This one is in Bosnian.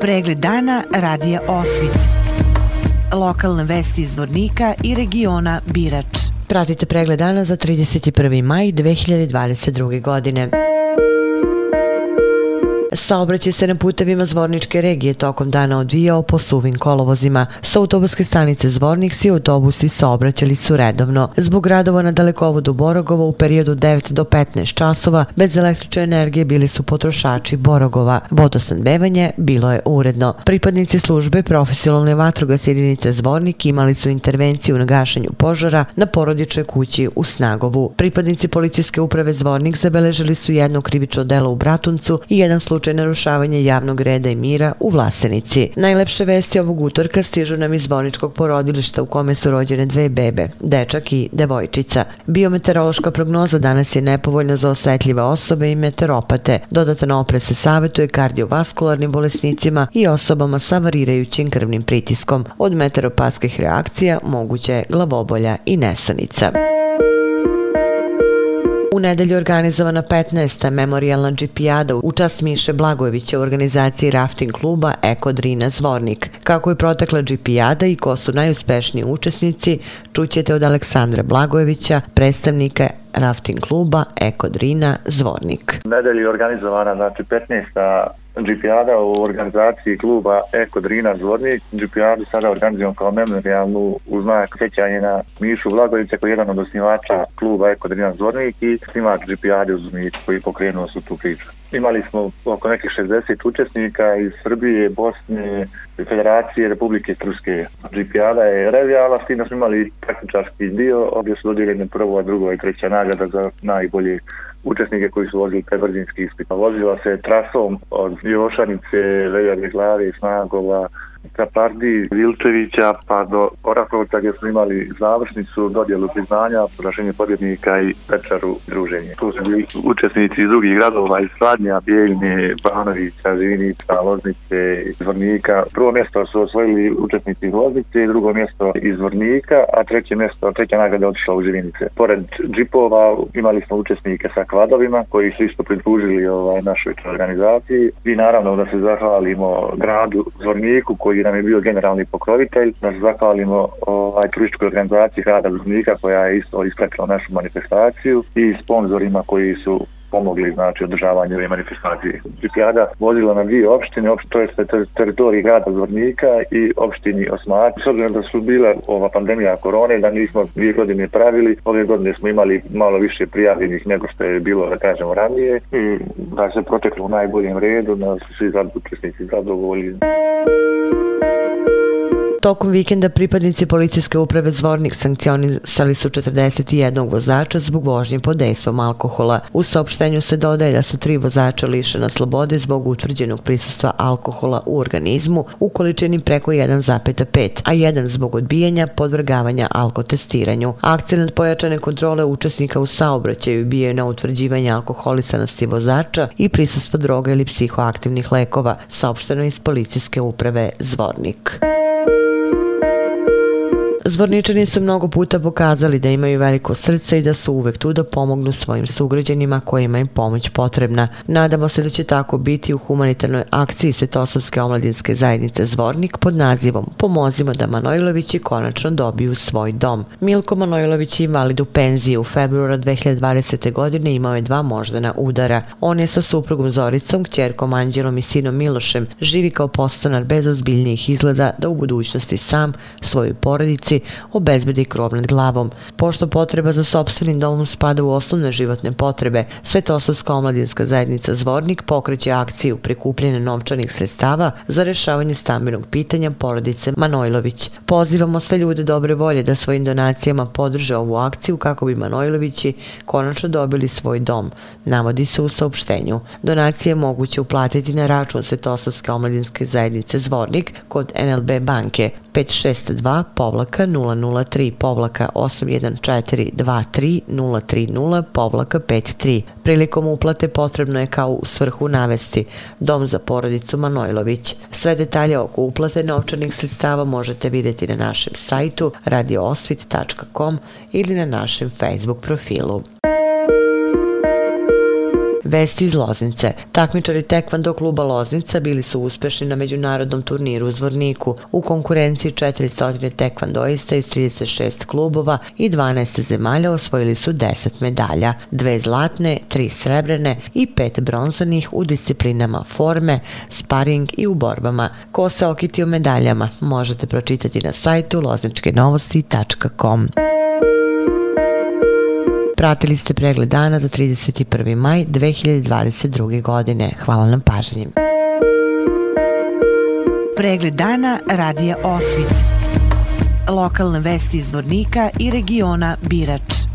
Pregled dana radija Osvit. Lokalne vesti iz Vornika i regiona Birač. Pratite pregled dana za 31. maj 2022. godine. Saobraćaj se na putevima Zvorničke regije tokom dana odvijao po suvim kolovozima. Sa autobuske stanice Zvornik svi autobusi saobraćali su redovno. Zbog radova na dalekovodu Borogova u periodu 9 do 15 časova bez električne energije bili su potrošači Borogova. Vodosnadbevanje bilo je uredno. Pripadnici službe profesionalne vatrogas jedinice Zvornik imali su intervenciju na gašenju požara na porodičnoj kući u Snagovu. Pripadnici policijske uprave Zvornik zabeležili su jedno krivično delo u Bratuncu i jedan slučaj slučaj narušavanja javnog reda i mira u Vlasenici. Najlepše vesti ovog utorka stižu nam iz zvoničkog porodilišta u kome su rođene dve bebe, dečak i devojčica. Biometeorološka prognoza danas je nepovoljna za osetljive osobe i meteoropate. Dodatan opre se savjetuje kardiovaskularnim bolesnicima i osobama sa varirajućim krvnim pritiskom. Od meteoropatskih reakcija moguće je glavobolja i nesanica. U nedelju organizovana 15. memorialna džipijada u čast Miše Blagojevića u organizaciji rafting kluba Eko Drina Zvornik. Kako je protekla džipijada i ko su najuspešniji učesnici, čućete od Aleksandra Blagojevića, predstavnika rafting kluba Eko Drina Zvornik. Nedelju je organizovana znači 15. GPR-a u organizaciji kluba Eko Drina Zvornik. GPR sada organizujemo kao memorialnu u znak sećanje na Mišu Vlagovića koji je jedan od osnivača kluba Eko Drina Zvornik i snimač GPA-de u Zvornik koji pokrenuo su tu priču. Imali smo oko nekih 60 učesnika iz Srbije, Bosne, Federacije, Republike Truske. GPR-a je revijala, s tim da smo imali praktičarski dio, ovdje su dodijeljene prvo, drugo i treća nagrada za najbolje učesnike koji su vozili prebrzinski ispit. Pa vozila se trasom od Jošanice, Veljade glave, Snagova, Kapardi, Vilčevića pa do Orakovca gdje smo imali završnicu, dodjelu priznanja, prošenje pobjednika i večeru druženje. Tu su bili učesnici iz drugih gradova iz Sladnja, Bijeljne, Banovića, Zivinica, Loznice, Zvornika. Prvo mjesto su osvojili učesnici iz Loznice, drugo mjesto iz Zvornika, a treće mjesto, treća nagrada je otišla u Živinice. Pored džipova imali smo učesnike sa kvadovima koji su isto pridružili ovaj, našoj organizaciji. I naravno da se zahvalimo gradu Zvorniku koji nam je bio generalni pokrovitelj, da se zahvalimo ovaj, turističkoj organizaciji Hrada Zuznika koja je isto ispratila našu manifestaciju i sponzorima koji su pomogli znači održavanje ove manifestacije. Olimpijada vozila na dvije opštine, opštine to je teritoriji grada Zvornika i opštini Osmar. S obzirom da su bila ova pandemija korone, da nismo dvije godine pravili, ove godine smo imali malo više prijavljenih nego što je bilo, da kažemo, ranije. I da se proteklo u najboljem redu, da su svi zadovoljni zadovoljni. Tokom vikenda pripadnici policijske uprave Zvornik sankcionisali su 41 vozača zbog vožnje pod dejstvom alkohola. U saopštenju se dodaje da su tri vozača lišena slobode zbog utvrđenog prisustva alkohola u organizmu u količini preko 1,5, a jedan zbog odbijanja podvrgavanja alkotestiranju. Akcident pojačane kontrole učesnika u saobraćaju bio je na utvrđivanje alkoholisanosti vozača i prisustva droga ili psihoaktivnih lekova, saopšteno iz policijske uprave Zvornik. Zvorničani su mnogo puta pokazali da imaju veliko srce i da su uvek tu da pomognu svojim sugrađanima kojima im pomoć potrebna. Nadamo se da će tako biti u humanitarnoj akciji Svetosavske omladinske zajednice Zvornik pod nazivom Pomozimo da Manojlovići konačno dobiju svoj dom. Milko Manojlović je invalid u penziji u februara 2020. godine imao je dva moždana udara. On je sa suprugom Zoricom, kćerkom Anđelom i sinom Milošem živi kao postanar bez ozbiljnijih izgleda da u budućnosti sam svoju porodici obezbedi krov nad glavom. Pošto potreba za sobstvenim domom spada u osnovne životne potrebe, Svetosavska omladinska zajednica Zvornik pokreće akciju prikupljene novčanih sredstava za rešavanje stambenog pitanja porodice Manojlović. Pozivamo sve ljude dobre volje da svojim donacijama podrže ovu akciju kako bi Manojlovići konačno dobili svoj dom, navodi se u saopštenju. Donacije moguće uplatiti na račun Svetosavske omladinske zajednice Zvornik kod NLB banke 562 povlaka 003 povlaka 81423 030 povlaka 53. Prilikom uplate potrebno je kao u svrhu navesti Dom za porodicu Manojlović. Sve detalje oko uplate novčanih sredstava možete vidjeti na našem sajtu radioosvit.com ili na našem Facebook profilu. Vesti iz Loznice. Takmičari tekvando kluba Loznica bili su uspešni na međunarodnom turniru u Zvorniku u konkurenciji 400 tekvandoista iz 36 klubova i 12 zemalja osvojili su 10 medalja, dve zlatne, tri srebrene i pet bronzanih u disciplinama forme, sparing i u borbama. Ko se okitio medaljama možete pročitati na sajtu lozničkenovosti.com. Pratili ste pregled dana za 31. maj 2022. godine. Hvala na pažnji. Pregled dana radija Osvit. Lokalne vesti iz Vornika i regiona Birač.